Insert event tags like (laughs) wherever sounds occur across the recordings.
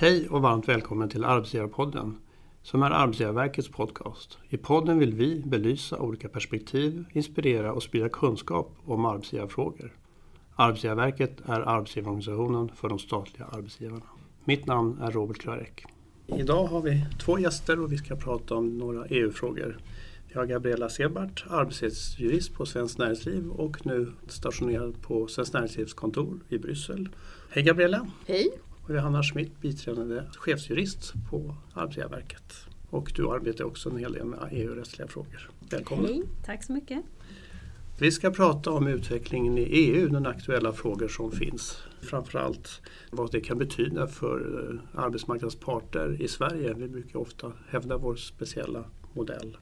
Hej och varmt välkommen till Arbetsgivarpodden som är Arbetsgivarverkets podcast. I podden vill vi belysa olika perspektiv, inspirera och sprida kunskap om arbetsgivarfrågor. Arbetsgivarverket är arbetsgivarorganisationen för de statliga arbetsgivarna. Mitt namn är Robert Klarek. Idag har vi två gäster och vi ska prata om några EU-frågor. Vi har Gabriella Sebart, arbetsrättsjurist på Svenskt Näringsliv och nu stationerad på Svenskt Näringslivs kontor i Bryssel. Hej Gabriella! Hej! Och Johanna Schmidt, biträdande chefsjurist på Arbetsgivarverket. Och du arbetar också en hel del med EU-rättsliga frågor. Välkommen! Hej, tack så mycket! Vi ska prata om utvecklingen i EU, den aktuella frågor som finns. Framförallt vad det kan betyda för eh, arbetsmarknadsparter i Sverige. Vi brukar ofta hävda vår speciella modell.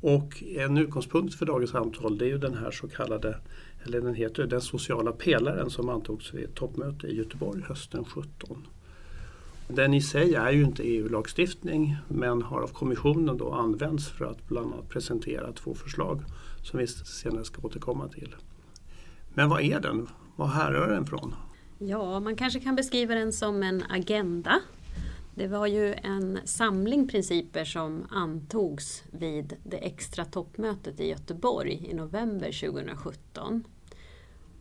Och en utgångspunkt för dagens samtal det är ju den här så kallade, eller den heter den sociala pelaren som antogs vid ett toppmöte i Göteborg hösten 17. Den i sig är ju inte EU-lagstiftning men har av kommissionen då använts för att bland annat presentera två förslag som vi senare ska återkomma till. Men vad är den? Vad härrör den från? Ja, man kanske kan beskriva den som en agenda. Det var ju en samling principer som antogs vid det extra toppmötet i Göteborg i november 2017.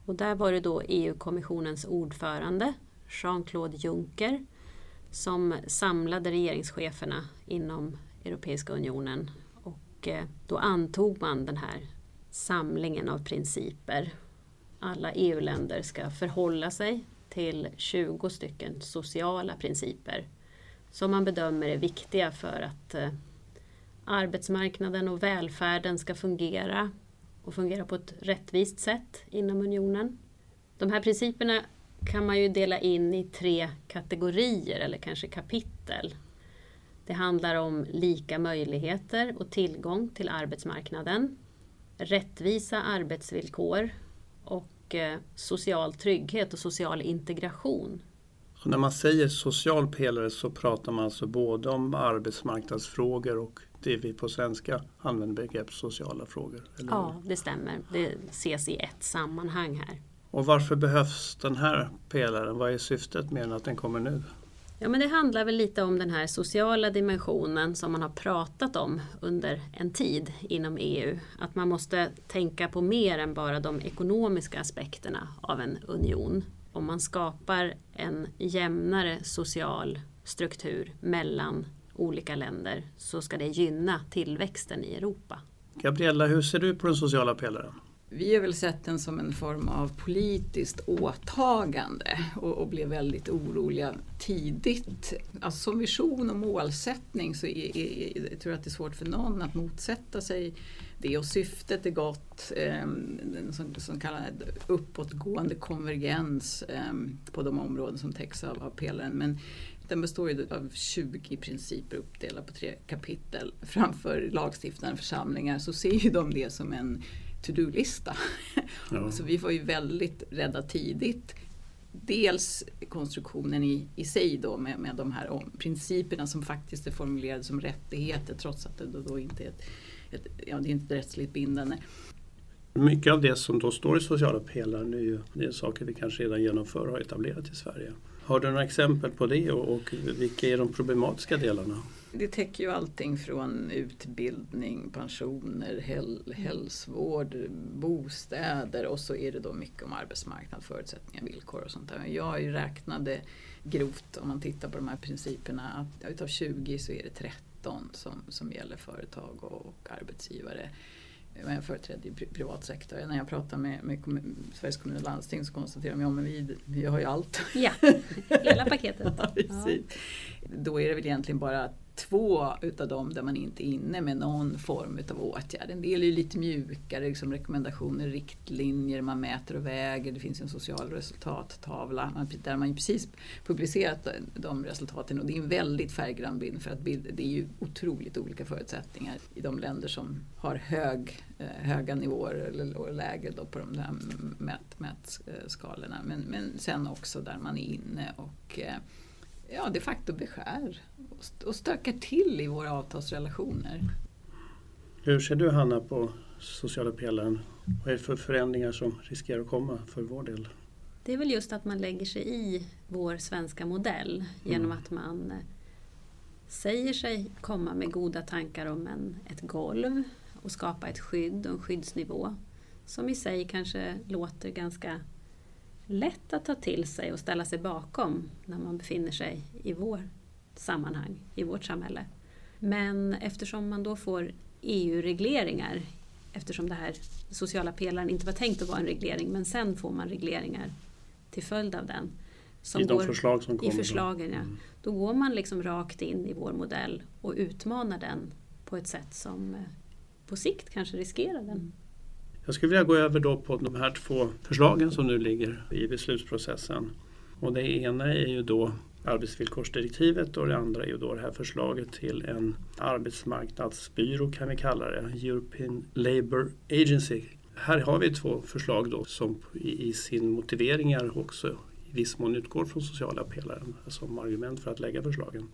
Och där var det då EU-kommissionens ordförande Jean-Claude Juncker som samlade regeringscheferna inom Europeiska unionen och eh, då antog man den här samlingen av principer. Alla EU-länder ska förhålla sig till 20 stycken sociala principer som man bedömer är viktiga för att eh, arbetsmarknaden och välfärden ska fungera och fungera på ett rättvist sätt inom unionen. De här principerna kan man ju dela in i tre kategorier eller kanske kapitel. Det handlar om lika möjligheter och tillgång till arbetsmarknaden, rättvisa arbetsvillkor och eh, social trygghet och social integration. Och när man säger social pelare så pratar man alltså både om arbetsmarknadsfrågor och det vi på svenska använder begrepp sociala frågor. Eller? Ja, det stämmer. Det ses i ett sammanhang här. Och varför behövs den här pelaren? Vad är syftet med att den kommer nu? Ja, men det handlar väl lite om den här sociala dimensionen som man har pratat om under en tid inom EU. Att man måste tänka på mer än bara de ekonomiska aspekterna av en union. Om man skapar en jämnare social struktur mellan olika länder så ska det gynna tillväxten i Europa. Gabriella, hur ser du på den sociala pelaren? Vi har väl sett den som en form av politiskt åtagande och, och blev väldigt oroliga tidigt. Alltså som vision och målsättning så är, är, jag tror jag att det är svårt för någon att motsätta sig det och syftet är gott, eh, som, som kallas uppåtgående konvergens eh, på de områden som täcks av, av pelaren. Men den består ju av 20 principer uppdelade på tre kapitel. Framför lagstiftande församlingar så ser ju de det som en to-do-lista. Ja. (laughs) Så vi var ju väldigt rädda tidigt. Dels konstruktionen i, i sig då med, med de här om, principerna som faktiskt är formulerade som rättigheter trots att det då, då inte är ett, ett, ja, det är inte rättsligt bindande. Mycket av det som då står i sociala pelaren är ju det är saker vi kanske redan genomför och har etablerat i Sverige. Har du några exempel på det och, och vilka är de problematiska delarna? Det täcker ju allting från utbildning, pensioner, häl hälsovård, bostäder och så är det då mycket om arbetsmarknad, förutsättningar, villkor och sånt där. Jag räknade grovt om man tittar på de här principerna att utav 20 så är det 13 som, som gäller företag och, och arbetsgivare jag företräder ju privat sektor. När jag pratar med, med kommun, Sveriges kommuner och landsting så konstaterar de att vi, vi har ju allt. Ja, (laughs) hela paketet. ja, Då är det väl egentligen bara två utav dem där man inte är inne med någon form utav åtgärd. En del är lite mjukare, liksom rekommendationer, riktlinjer, man mäter och väger, det finns en social resultattavla där man precis publicerat de resultaten och det är en väldigt färggrann bild för att bild, det är ju otroligt olika förutsättningar i de länder som har hög, eh, höga nivåer eller lägre då på de där mät, mätskalorna. Men, men sen också där man är inne och eh, ja, de facto beskär och stökar till i våra avtalsrelationer. Hur ser du Hanna på sociala pelaren? Vad är det för förändringar som riskerar att komma för vår del? Det är väl just att man lägger sig i vår svenska modell genom Mm. att man eh, säger sig komma med goda tankar om en, ett golv och skapa ett skydd och en skyddsnivå som i sig kanske låter ganska lätt att ta till sig och ställa sig bakom när man befinner sig i vårt sammanhang, i vårt samhälle. Men eftersom man då får EU-regleringar, eftersom det här sociala pelaren inte var tänkt att vara en reglering, men sen får man regleringar till följd av den. som I de går- förslag som i kommer. då. förslagen, ja. Mm. Då går man liksom rakt in i vår modell och utmanar den på ett sätt som eh, på sikt kanske riskerar den. Jag skulle vilja gå över då på de här två förslagen som nu ligger i beslutsprocessen. Och det ena är ju då arbetsvillkorsdirektivet och det andra är ju då det här förslaget till en arbetsmarknadsbyrå kan vi kalla det, European Labour Agency. Här har vi två förslag då som i i sin motiveringar också i viss mån utgår från sociala pelaren som argument för att lägga förslagen.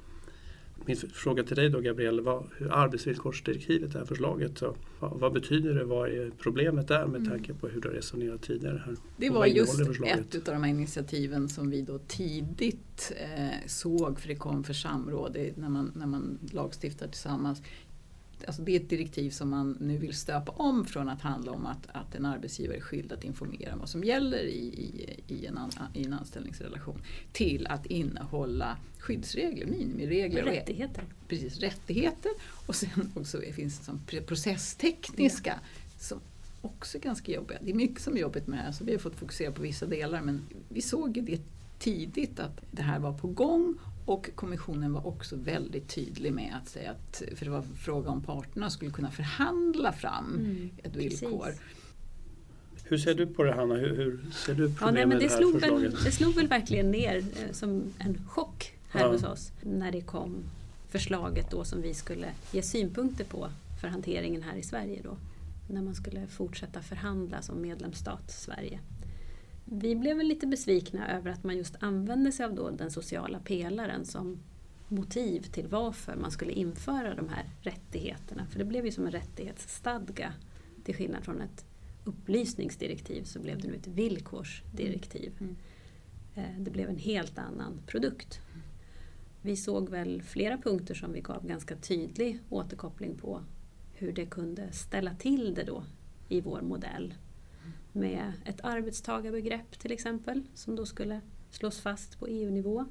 Min fråga till dig då Gabrielle, vad, hur arbetsvillkorsdirektivet, det här förslaget, så, vad, vad betyder det? Vad är problemet där med Mm. tanke på hur du har resonerat tidigare? Här? Det Och var just ett av de här initiativen som vi då tidigt eh, såg, för det kom för samråd när, man, när man lagstiftar tillsammans. Alltså det är ett direktiv som man nu vill stöpa om från att handla om att, att en arbetsgivare är skyldig att informera om vad som gäller i, i, i, en, an, i en anställningsrelation till att innehålla skyddsregler, minimiregler och Rättigheter. precis, rättigheter och sen också finns det som processtekniska som också är ganska jobbiga. Det är mycket som är jobbigt med det här så vi har fått fokusera på vissa delar men vi såg ju det tidigt att det här var på gång och kommissionen var också väldigt tydlig med att säga att, för det var fråga om parterna skulle kunna förhandla fram Mm, ett villkor. precis. Hur ser du på det Hanna? Hur, hur ser du Ja, problemet nej, men det, det här slog väl, förslaget? det slog väl verkligen ner eh, som en chock här Ja. hos oss när det kom förslaget då som vi skulle ge synpunkter på för hanteringen här i Sverige då. När man skulle fortsätta förhandla som medlemsstat Sverige. Vi blev väl lite besvikna över att man just använde sig av då den sociala pelaren som motiv till varför man skulle införa de här rättigheterna. För det blev ju som en rättighetsstadga. Till skillnad från ett upplysningsdirektiv så blev det nu ett villkorsdirektiv. Mm. Eh, Det blev en helt annan produkt. Vi såg väl flera punkter som vi gav ganska tydlig återkoppling på hur det kunde ställa till det då i vår modell. Med ett arbetstagarbegrepp till exempel som då skulle slås fast på EU-nivå.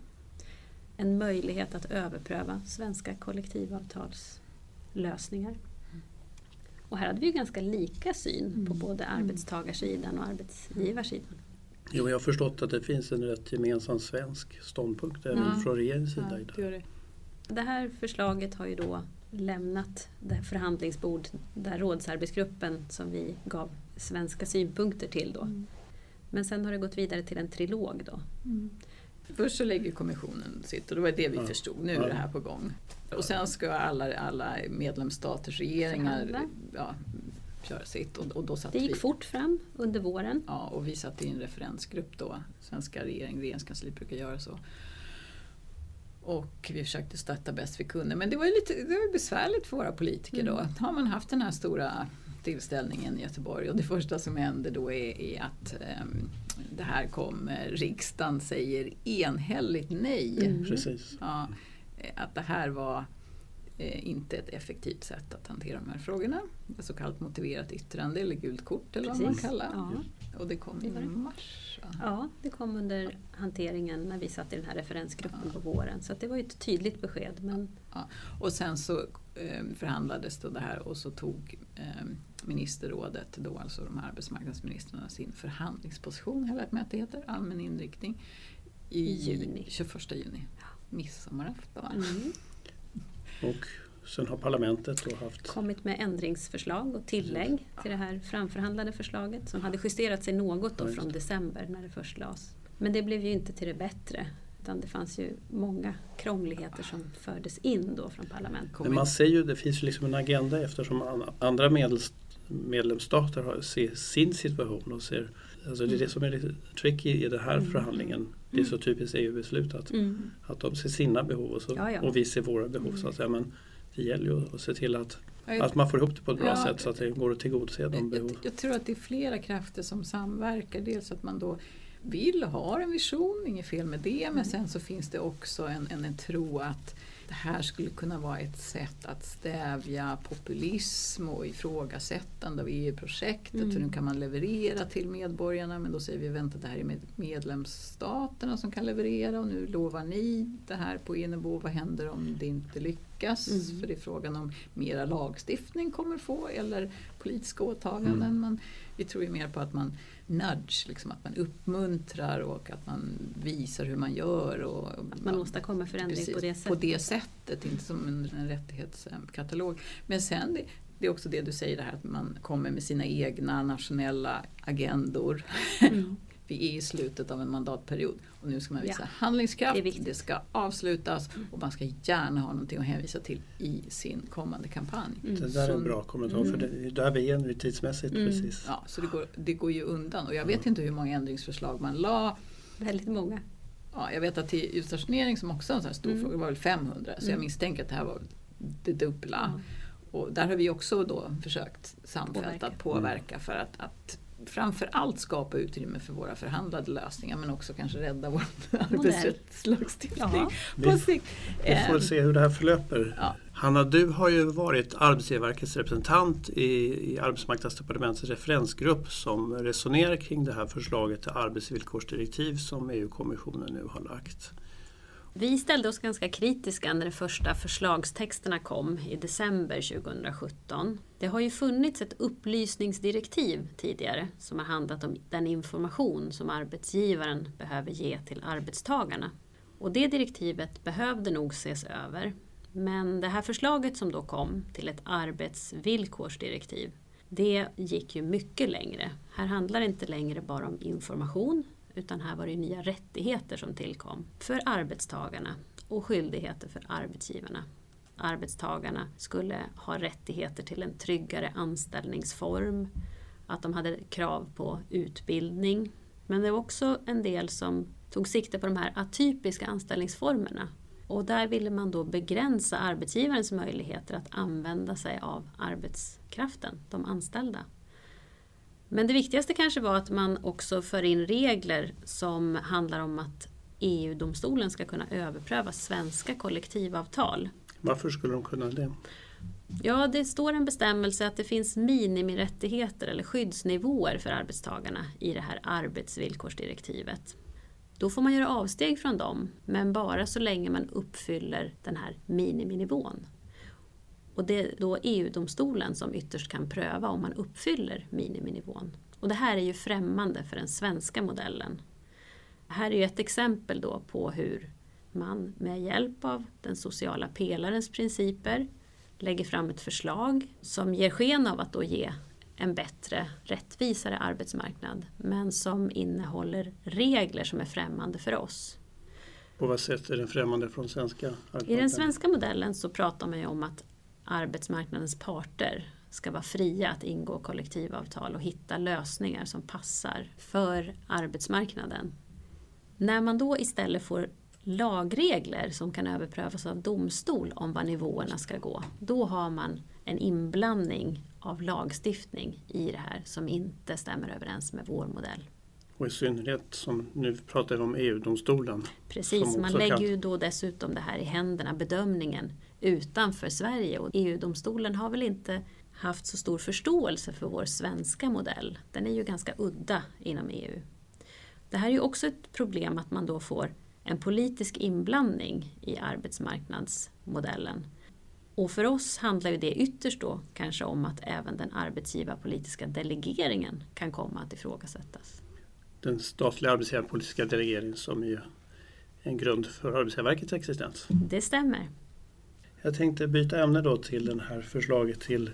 En möjlighet att överpröva svenska kollektivavtalslösningar. Och här hade vi ju ganska lika syn på Mm. både arbetstagarsidan och arbetsgivarsidan. Jo, jag har förstått att det finns en rätt gemensam svensk ståndpunkt även Ja. från regeringens sida. Ja, det. det. Det här förslaget har ju då lämnat det förhandlingsbord där rådsarbetsgruppen som vi gav svenska synpunkter till då. Mm. Men sen har det gått vidare till en trilog då. Först så lägger kommissionen sitt och det var det vi Ja. förstod, nu Ja. är det här på gång. Och sen ska alla, alla medlemsstaters regeringar ja, köra sitt och, och då satt Det gick vi fort fram under våren. Ja, och vi satt i en referensgrupp då. Svenska regering, regeringskansliet brukar göra så. Och vi försökte stötta bäst vi kunde. Men det var ju lite det var besvärligt för våra politiker då. Mm. Har man haft den här stora tillställningen i Göteborg och det första som händer då är, är att ehm, det här kommer, riksdagen säger enhälligt nej. Mm. Precis. Ja, eh, att det här var eh, inte ett effektivt sätt att hantera de här frågorna. Ett så kallat motiverat yttrande eller gult kort eller vad man Precis. kallar. Ja. Och det kom i mars. ja, det kom under hanteringen när vi satt i den här referensgruppen på våren. Så att det var ju ett tydligt besked. Men Och sen så eh, förhandlades då det här och så tog ministerrådet, då alltså de här arbetsmarknadsministrarna, sin förhandlingsposition, har jag lärt mig att det heter, allmän inriktning, i I juni. 21 juni. Midsommarafton. mm. Och sen har parlamentet då haft kommit med ändringsförslag och tillägg till det här framförhandlade förslaget som hade justerat sig något Ja, då just från december när det först lades. Men det blev ju inte till det bättre. Utan det fanns ju många krångligheter som fördes in då från parlamentet. Men man ser ju, det finns ju liksom en agenda eftersom an- andra medels, medlemsstater har, ser sin situation och ser Alltså det är det som är lite tricky i den här Mm. förhandlingen. Det är så typiskt EU-beslut att, Mm. att de ser sina behov och, så, Ja, ja. och vi ser våra behov. Så att säga. Men det gäller ju att se till att, att man får ihop det på ett bra Ja. sätt så att det går att tillgodose de behov. Jag, jag tror att det är flera krafter som samverkar. Dels att man då vill och har en vision, inget fel med det, men sen så finns det också en, en, en tro att det här skulle kunna vara ett sätt att stävja populism och ifrågasättande av EU-projektet. Mm. För nu kan man leverera till medborgarna men då säger vi vänta det här är med medlemsstaterna som kan leverera och nu lovar ni det här på EU-nivå. Vad händer om det inte lyckas? Mm. För det är frågan om mera lagstiftning kommer få eller politiska åtaganden. Mm. Men vi tror ju mer på att man nudge, liksom att man uppmuntrar och att man visar hur man gör. Och, att man åstadkommer förändring precis, på det sättet. På det sättet, inte som en, en rättighetskatalog. Men sen det, det är också det du säger, det här att man kommer med sina egna nationella agendor. Mm. (laughs) Vi är i slutet av en mandatperiod och nu ska man visa ja. handlingskraft, det, det, ska avslutas och man ska gärna ha någonting att hänvisa till i sin kommande kampanj. Mm. Det där är en bra kommentar mm. för det är där vi är nu tidsmässigt. Mm. Precis. Ja, så det går, det går ju undan och jag vet inte hur många ändringsförslag man la. Väldigt många. Ja, jag vet att till utstationering som också är en sån här stor mm. fråga var väl 500 så jag mm. misstänker att det här var det dubbla. Och där har vi också då försökt samfällt att påverka för att, att framför allt skapa utrymme för våra förhandlade lösningar men också kanske rädda vår (laughs) arbetsrättslagstiftning ja. på sikt. Vi, vi får ehm. se hur det här förlöper. Ja. Hanna, du har ju varit Arbetsgivarverkets representant i, i Arbetsmarknadsdepartementets referensgrupp som resonerar kring det här förslaget till arbetsvillkorsdirektiv som EU-kommissionen nu har lagt. Vi ställde oss ganska kritiska när de första förslagstexterna kom i december 2017. Det har ju funnits ett upplysningsdirektiv tidigare som har handlat om den information som arbetsgivaren behöver ge till arbetstagarna. Och det direktivet behövde nog ses över. Men det här förslaget som då kom till ett arbetsvillkorsdirektiv det gick ju mycket längre. Här handlar det inte längre bara om information utan här var det nya rättigheter som tillkom för arbetstagarna och skyldigheter för arbetsgivarna. Arbetstagarna skulle ha rättigheter till en tryggare anställningsform, att de hade krav på utbildning. Men det var också en del som tog sikte på de här atypiska anställningsformerna. Och där ville man då begränsa arbetsgivarens möjligheter att använda sig av arbetskraften, de anställda. Men det viktigaste kanske var att man också för in regler som handlar om att EU-domstolen ska kunna överpröva svenska kollektivavtal. Varför skulle de kunna det? Ja, det står en bestämmelse att det finns minimirättigheter eller skyddsnivåer för arbetstagarna i det här arbetsvillkorsdirektivet. Då får man göra avsteg från dem, men bara så länge man uppfyller den här miniminivån. Och det är då EU-domstolen som ytterst kan pröva om man uppfyller miniminivån. Och det här är ju främmande för den svenska modellen. Här är ju ett exempel då på hur man med hjälp av den sociala pelarens principer lägger fram ett förslag som ger sken av att då ge en bättre, rättvisare arbetsmarknad men som innehåller regler som är främmande för oss. På vad sätt är den främmande från svenska arbetsmarknaden? I den svenska modellen så pratar man ju om att arbetsmarknadens parter ska vara fria att ingå kollektivavtal och hitta lösningar som passar för arbetsmarknaden. När man då istället får lagregler som kan överprövas av domstol om vad nivåerna ska gå, då har man en inblandning av lagstiftning i det här som inte stämmer överens med vår modell. Och i synnerhet som nu pratar vi om EU-domstolen. Precis, man lägger kan... ju då dessutom det här i händerna, bedömningen utanför Sverige och EU-domstolen har väl inte haft så stor förståelse för vår svenska modell. Den är ju ganska udda inom EU. Det här är ju också ett problem att man då får en politisk inblandning i arbetsmarknadsmodellen. Och för oss handlar ju det ytterst då kanske om att även den arbetsgivarpolitiska delegeringen kan komma att ifrågasättas. Den statliga arbetsgivarpolitiska delegeringen som är en grund för Arbetsgivarverkets existens. Det stämmer. Jag tänkte byta ämne då till det här förslaget till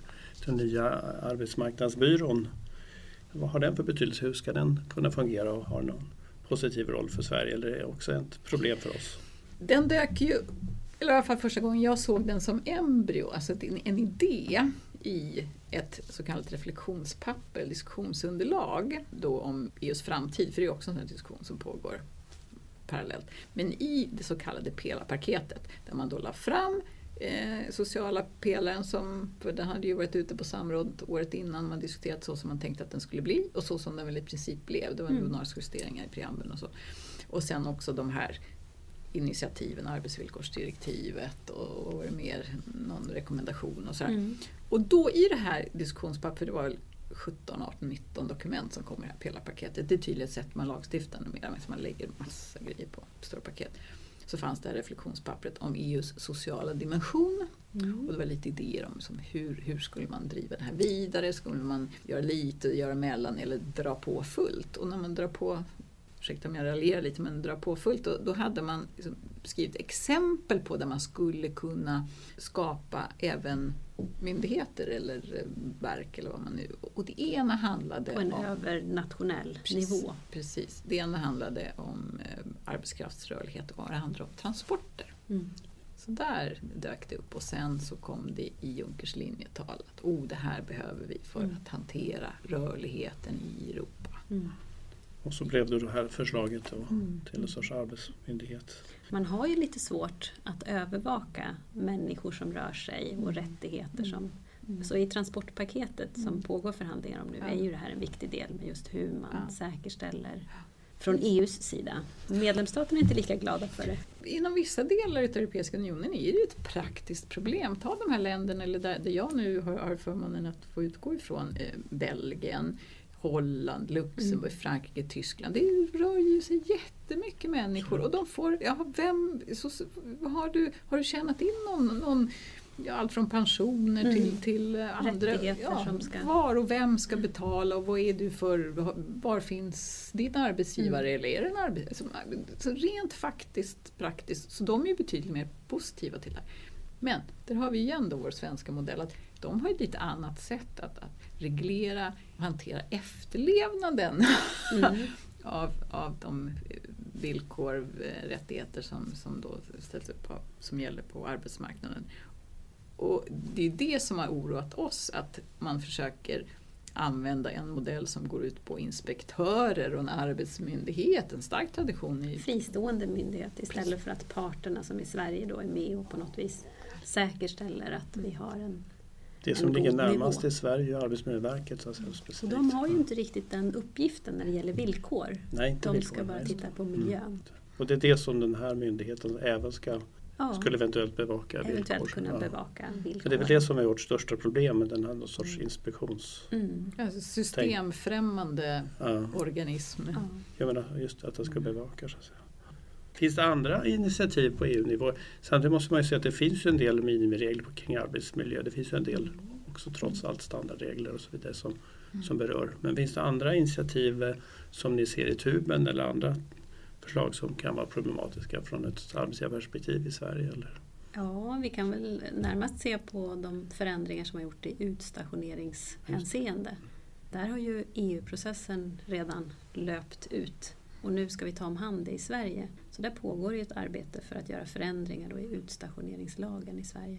den nya arbetsmarknadsbyrån. Vad har den för betydelse? Hur ska den kunna fungera och ha någon positiv roll för Sverige eller är det också ett problem för oss? Den dök ju, eller i alla fall första gången jag såg den som embryo, alltså en, en idé i ett så kallat reflektionspapper, diskussionsunderlag då om EUs framtid, för det är också en diskussion som pågår parallellt. Men i det så kallade pelarpaketet där man då la fram eh, sociala pelaren som, för den hade ju varit ute på samråd året innan man diskuterat så som man tänkte att den skulle bli och så som den väl i princip blev. Det var mm. några justeringar i preambeln och så. Och sen också de här initiativen, arbetsvillkorsdirektivet och, och mer någon rekommendation och sådär. Mm. Och då i det här diskussionspappret, det var väl 17, 18, 19 dokument som kommer i det här pelarpaketet. Det är tydligt sätt man lagstiftar numera, man lägger massa grejer på stora paket så fanns det här reflektionspappret om EUs sociala dimension. Mm. Och det var lite idéer om som hur, hur skulle man driva det här vidare? Skulle man göra lite, göra mellan eller dra på fullt? Och när man drar på, ursäkta om jag raljerar lite, men dra på fullt, då, då hade man liksom skrivit exempel på där man skulle kunna skapa även myndigheter eller eh, verk eller vad man nu... Och det ena handlade På en om... övernationell precis, nivå. Precis. Det ena handlade om eh, arbetskraftsrörlighet och det andra om transporter. Mm. Så där dök det upp och sen så kom det i Junkers linjetal att oh, det här behöver vi för mm. att hantera rörligheten i Europa. Mm. Och så blev det det här förslaget då, mm. till en sorts arbetsmyndighet. Man har ju lite svårt att övervaka människor som rör sig och mm. rättigheter som Mm. Så i transportpaketet som mm. pågår förhandlingar om nu ja. är ju det här en viktig del med just hur man ja. säkerställer från EUs sida. Medlemsstaterna är inte lika glada för det. Inom vissa delar av Europeiska unionen är det ett praktiskt problem. Ta de här länderna eller där, där jag nu har, har förmånen att få utgå ifrån, eh, Belgien, Holland, Luxemburg, mm. Frankrike, Tyskland. Det rör ju sig jättemycket människor och de får, ja, vem, så, har, du, har du tjänat in någon, någon ja, allt från pensioner mm. till, till andra. Ja, som ska... Var och vem ska betala och vad är du för, var finns din arbetsgivare mm. eller är det en arbetsgivare? Så rent faktiskt, praktiskt, så de är ju betydligt mer positiva till det här. Men där har vi igen då vår svenska modell att de har ett lite annat sätt att, att reglera och hantera efterlevnaden mm. (laughs) av, av de villkor, eh, rättigheter som, som då ställs upp på, som gäller på arbetsmarknaden. Och det är det som har oroat oss, att man försöker använda en modell som går ut på inspektörer och en arbetsmyndighet, en stark tradition. I... Fristående myndighet istället för att parterna som i Sverige då är med och på något vis säkerställer att vi har en det som ligger närmast nivå. i Sverige är Arbetsmiljöverket. Så och de har ju inte riktigt den uppgiften när det gäller villkor. Nej, inte de villkor, ska bara titta på miljön. Mm. Och det är det som den här myndigheten även ska ja. skulle eventuellt bevaka eventuellt villkor. kunna ja. bevaka villkor. Så det är väl det som är vårt största problem med den här någon sorts mm. inspektions... Mm. Alltså systemfrämmande ja. organism. Ja. Jag menar just att den ska bevaka. Så att säga. Finns det andra initiativ på EU-nivå? Samtidigt måste man ju säga att det finns en del minimiregler kring arbetsmiljö. Det finns ju en del också trots allt standardregler och så vidare som, som berör. Men finns det andra initiativ eh, som ni ser i tuben eller andra förslag som kan vara problematiska från ett arbetsgivarperspektiv i Sverige? Eller? Ja, vi kan väl närmast se på de förändringar som har gjort i utstationeringshänseende. Där har ju EU-processen redan löpt ut och nu ska vi ta om hand det i Sverige. Så där pågår ju ett arbete för att göra förändringar i utstationeringslagen i Sverige.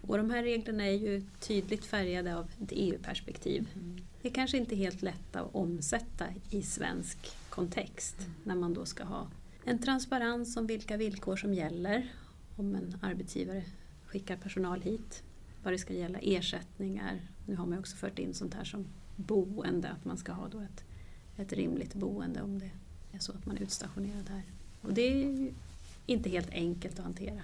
Och de här reglerna är ju tydligt färgade av ett EU-perspektiv. Mm. Det är kanske inte helt lätt att omsätta i svensk kontext mm. när man då ska ha en transparens om vilka villkor som gäller om en arbetsgivare skickar personal hit. Vad det ska gälla ersättningar. Nu har man också fört in sånt här som boende, att man ska ha då ett, ett rimligt boende om det är så att man är utstationerad här. Och det är inte helt enkelt att hantera.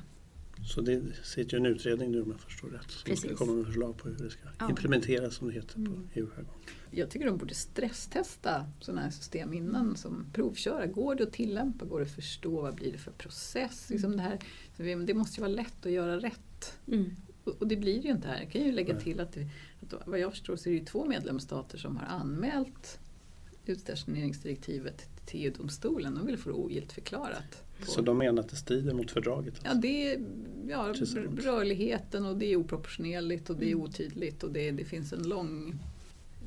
Så det sitter en utredning nu om jag förstår rätt som ska komma med förslag på hur det ska ja. implementeras som det heter på mm. EU-jargong. Jag tycker de borde stresstesta sådana här system innan som provköra. Går det att tillämpa? Går det att förstå? Vad blir det för process? Mm. Liksom det, här, det måste ju vara lätt att göra rätt. Mm. Och det blir ju inte här. Jag kan ju lägga Nej. till att, det, att vad jag förstår så är det ju två medlemsstater som har anmält utstationeringsdirektivet till EU-domstolen. De vill få det ogiltigförklarat. Så de menar att det strider mot fördraget? Alltså. Ja, det är ja, rörligheten och det är oproportionerligt och det är mm. otydligt och det, det finns en lång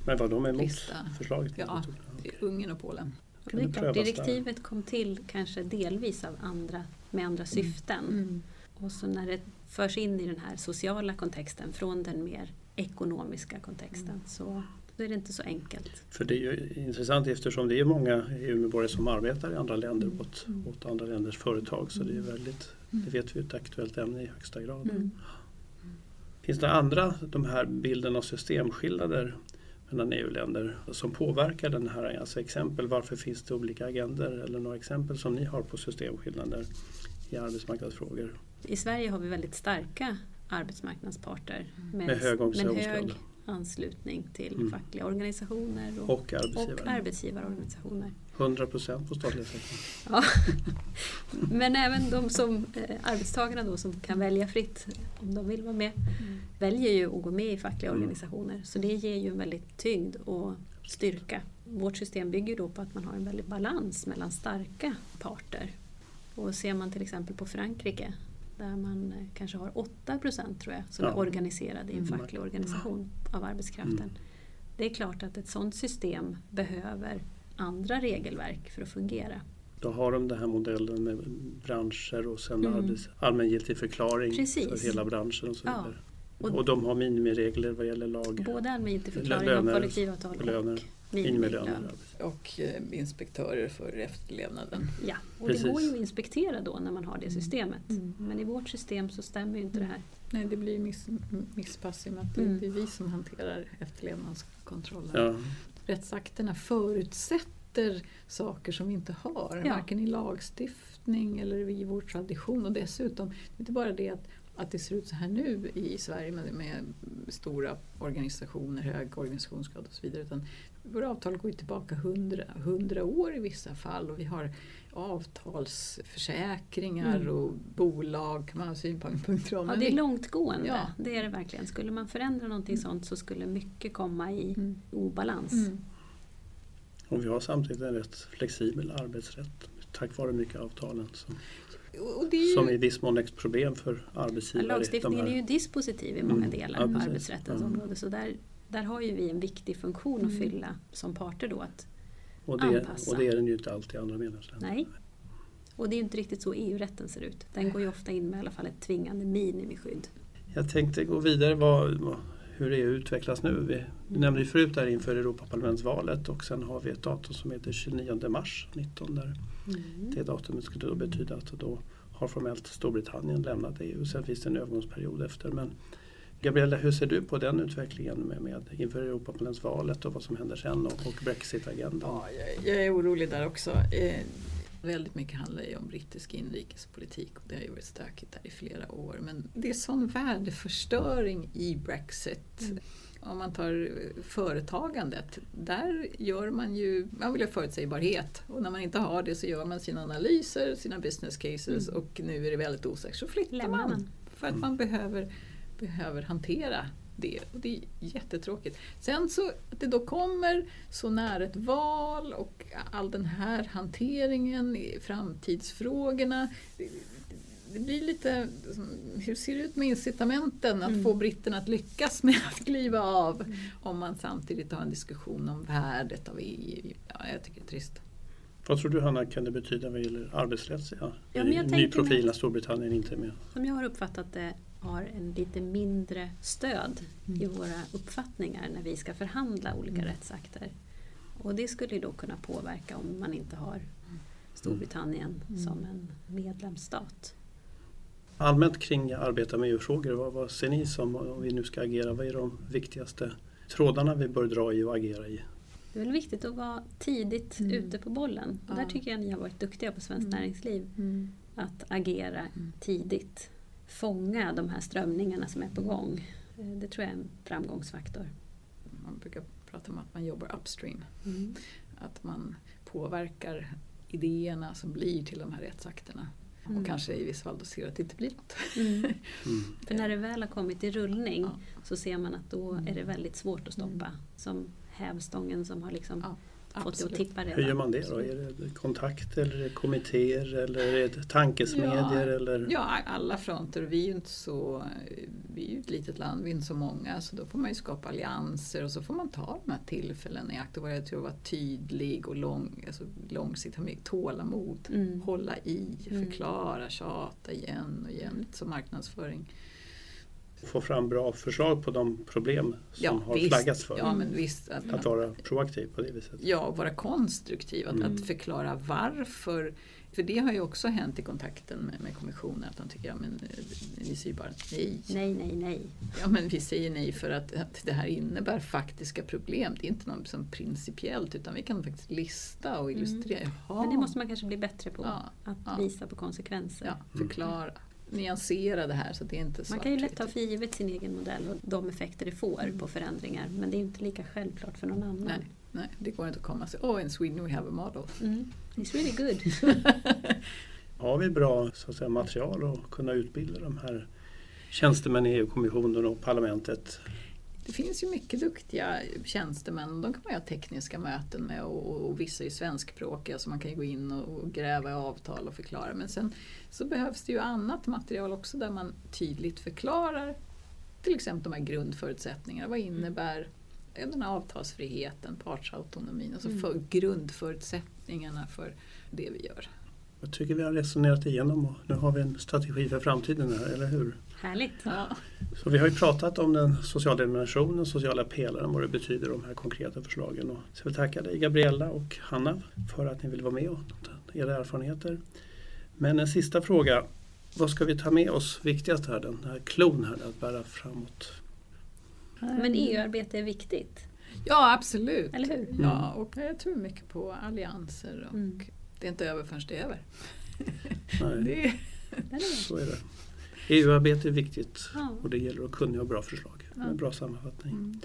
Men var de emot lista. förslaget? Ja, okay. Ungern och Polen. Det är klart, direktivet kom till kanske delvis av andra, med andra mm. syften. Mm. Och så när det förs in i den här sociala kontexten från den mer ekonomiska kontexten mm. så då är det inte så enkelt. För det är ju intressant eftersom det är många EU-medborgare som arbetar i andra länder åt, åt andra länders företag så det är väldigt, det vet vi, ett aktuellt ämne i högsta grad. Mm. Finns det andra, de här bilden av systemskillnader mellan EU-länder som påverkar den här, alltså exempel varför finns det olika agender eller några exempel som ni har på systemskillnader i arbetsmarknadsfrågor? I Sverige har vi väldigt starka arbetsmarknadsparter med, Med hög organisationsgrad. Anslutning till Mm. fackliga organisationer och, Och och arbetsgivare. arbetsgivarorganisationer. 100 procent på statliga sektorn. Ja. (laughs) Men även de som, eh, arbetstagarna då som kan välja fritt om de vill vara med, väljer ju att gå med i fackliga Mm. organisationer. Så det ger ju en väldigt tyngd och styrka. Vårt system bygger då på att man har en väldig balans mellan starka parter. Och ser man till exempel på Frankrike där man eh, kanske har 8 procent tror jag som Ja. är organiserade i en Mm. facklig organisation av arbetskraften. Mm. Det är klart att ett sådant system behöver andra regelverk för att fungera. Då har de den här modellen med branscher och sen Mm. allmängiltig förklaring Precis. för hela branschen och så Ja. vidare. Och- Och, de har minimiregler vad gäller lag Både allmängiltig förklaring Löner, och kollektivavtal och löner. Minimilön. Och eh, inspektörer för efterlevnaden. Ja, och Precis. det går ju att inspektera då när man har det systemet. Mm. Men i vårt system så stämmer ju inte det här. Nej, det blir miss, misspass i och med att det, Mm. det är vi som hanterar efterlevnadskontrollen. Ja. Rättsakterna förutsätter saker som vi inte har, Ja. varken i lagstiftning eller i vår tradition. Och dessutom, det är inte bara det att, att det ser ut så här nu i Sverige med, med stora organisationer, hög organisationsgrad och så vidare. Utan våra avtal går ju tillbaka hundra, hundra år i vissa fall och vi har avtalsförsäkringar Mm. och bolag kan man ha synpunkter om. Ja, det är långtgående, Ja. det är det verkligen. Skulle man förändra någonting sånt så skulle mycket komma i Mm. obalans. Mm. Och vi har samtidigt en rätt flexibel arbetsrätt tack vare mycket avtalen som, Och det är ju, som i viss mån är ett problem för Ja, arbetsgivare. Lagstiftningen de är ju dispositiv i många Mm. delar Ja, på arbetsrättens Ja. område. Så där, där har ju vi en viktig funktion att Mm. fylla som parter då. Att, och, det, anpassa. och det är den ju inte alltid i andra medlemsländer. nej. Och det är ju inte riktigt så EU-rätten ser ut. Den går ju ofta in med i alla fall ett tvingande minimiskydd. Jag tänkte gå vidare vad, hur EU utvecklas nu. Vi vi nämnde ju förut där inför Europaparlamentsvalet och sen har vi ett datum som heter 29 mars 19 där Mm. det datumet skulle då betyda att då har formellt Storbritannien lämnat EU. Sen finns det en övergångsperiod efter. Men Gabriella, hur ser du på den utvecklingen med, med inför Europaparlamentsvalet och vad som händer sen och, och Brexit-agendan? Ja, jag, jag är orolig där också. Eh, väldigt mycket handlar ju om brittisk inrikespolitik och det har ju varit stökigt där i flera år. Men det är sån värdeförstöring i Brexit. Mm. Om man tar företagandet, där gör man ju, man vill ha förutsägbarhet och när man inte har det så gör man sina analyser, sina business cases Mm. och nu är det väldigt osäkert så flyttar Lämnar man. man. För att man behöver, behöver hantera det. Och det är jättetråkigt. Sen så att det då kommer så nära ett val och all den här hanteringen, framtidsfrågorna. Det, blir lite, hur ser det ut med incitamenten att Mm. få britterna att lyckas med att kliva av om man samtidigt har en diskussion om värdet av EU? Ja, jag tycker det är trist. Vad tror du Hanna kan det betyda vad gäller arbetsrättsliga Ja, men jag ny profil när Storbritannien inte är med? Som jag har uppfattat det har en lite mindre stöd i Mm. våra uppfattningar när vi ska förhandla olika Mm. rättsakter. Och det skulle då kunna påverka om man inte har Storbritannien Mm. som en medlemsstat. Allmänt kring arbeta med EU-frågor, vad, vad ser ni som, om vi nu ska agera, vad är de viktigaste trådarna vi bör dra i och agera i? Det är väl viktigt att vara tidigt Mm. ute på bollen. Och Ja. Där tycker jag ni har varit duktiga på Svenskt Mm. Näringsliv. Att agera Mm. tidigt. Fånga de här strömningarna som är på gång. Eh, Det tror jag är en framgångsfaktor. Man brukar prata om att man jobbar upstream. Mm. Att man påverkar idéerna som blir till de här rättsakterna. Mm. Och kanske i vissa fall då ser att det inte blir något. Mm. (laughs) För när det väl har kommit i rullning Ja. så ser man att då är det väldigt svårt att stoppa. Mm. Som hävstången som har liksom Ja, absolut. tippa redan. Hur gör man det då? Är det kontakt eller kommittéer eller är det tankesmedjor? Ja. Eller? Ja, alla fronter. Vi är ju inte så, vi är ju ett litet land, vi är inte så många så då får man ju skapa allianser och så får man ta de här tillfällen i akt och vara, jag tror, vara tydlig och lång, alltså långsiktigt, ha mycket tålamod. Mm. Hålla i, Mm. förklara, tjata igen och igen, lite som marknadsföring. Få fram bra förslag på de problem som Ja, har visst. flaggats för. Ja, men visst. Att, Att vara proaktiv på det viset. Ja, vara konstruktiv, att, Mm. att förklara varför. För det har ju också hänt i kontakten med, med kommissionen att de tycker ja, men eh, vi säger bara nej. Nej, nej, nej. Ja, men vi säger nej för att, att det här innebär faktiska problem. Det är inte något som principiellt utan vi kan faktiskt lista och illustrera. Mm. Men det måste man kanske bli bättre på. Ja, att ja. visa på konsekvenser. ja, förklara, nyansera det här så att det är inte Man kan ju lätt ta för givet sin egen modell och de effekter det får på förändringar. Men det är inte lika självklart för någon annan. Nej, nej, det går inte att komma och säga oh in Sweden we have a model. Mm. It's really good. (laughs) Har vi bra så att säga, material att kunna utbilda de här tjänstemän i EU-kommissionen och parlamentet? Det finns ju mycket duktiga tjänstemän. De kan man ha tekniska möten med och, och vissa är svenskspråkiga så man kan ju gå in och, och gräva i avtal och förklara. Men sen så behövs det ju annat material också där man tydligt förklarar till exempel de här grundförutsättningarna. Vad innebär den här avtalsfriheten, partsautonomin, alltså Mm. för grundförutsättningarna för det vi gör. Jag tycker vi har resonerat igenom och nu har vi en strategi för framtiden här, eller hur? Härligt. Ja. Så vi har ju pratat om den sociala dimensionen, sociala pelaren, vad det betyder de här konkreta förslagen. Och så jag vill tacka dig Gabriella och Hanna för att ni vill vara med och era erfarenheter. Men en sista fråga. Vad ska vi ta med oss viktigast här, den här klon här att bära framåt? Men EU-arbete är viktigt. ja, absolut. Eller hur? Ja, och jag tror mycket på allianser och Mm. det är inte över förrän det är över. Nej, (laughs) Det, så är det. EU-arbete är viktigt Ja. och det gäller att kunna ha bra förslag. Ja. En bra sammanfattning. mm.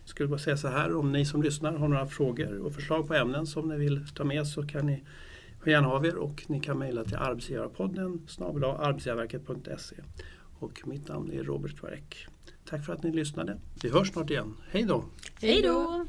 Jag skulle bara säga så här, om ni som lyssnar har några frågor och förslag på ämnen som ni vill ta med så kan ni gärna av er och ni kan mejla till arbetsgivarpodden snabel arbetsgivarverket.se. Och mitt namn är Robert Kvarek. Tack för att ni lyssnade. Vi hörs snart igen. Hej då! Hej då!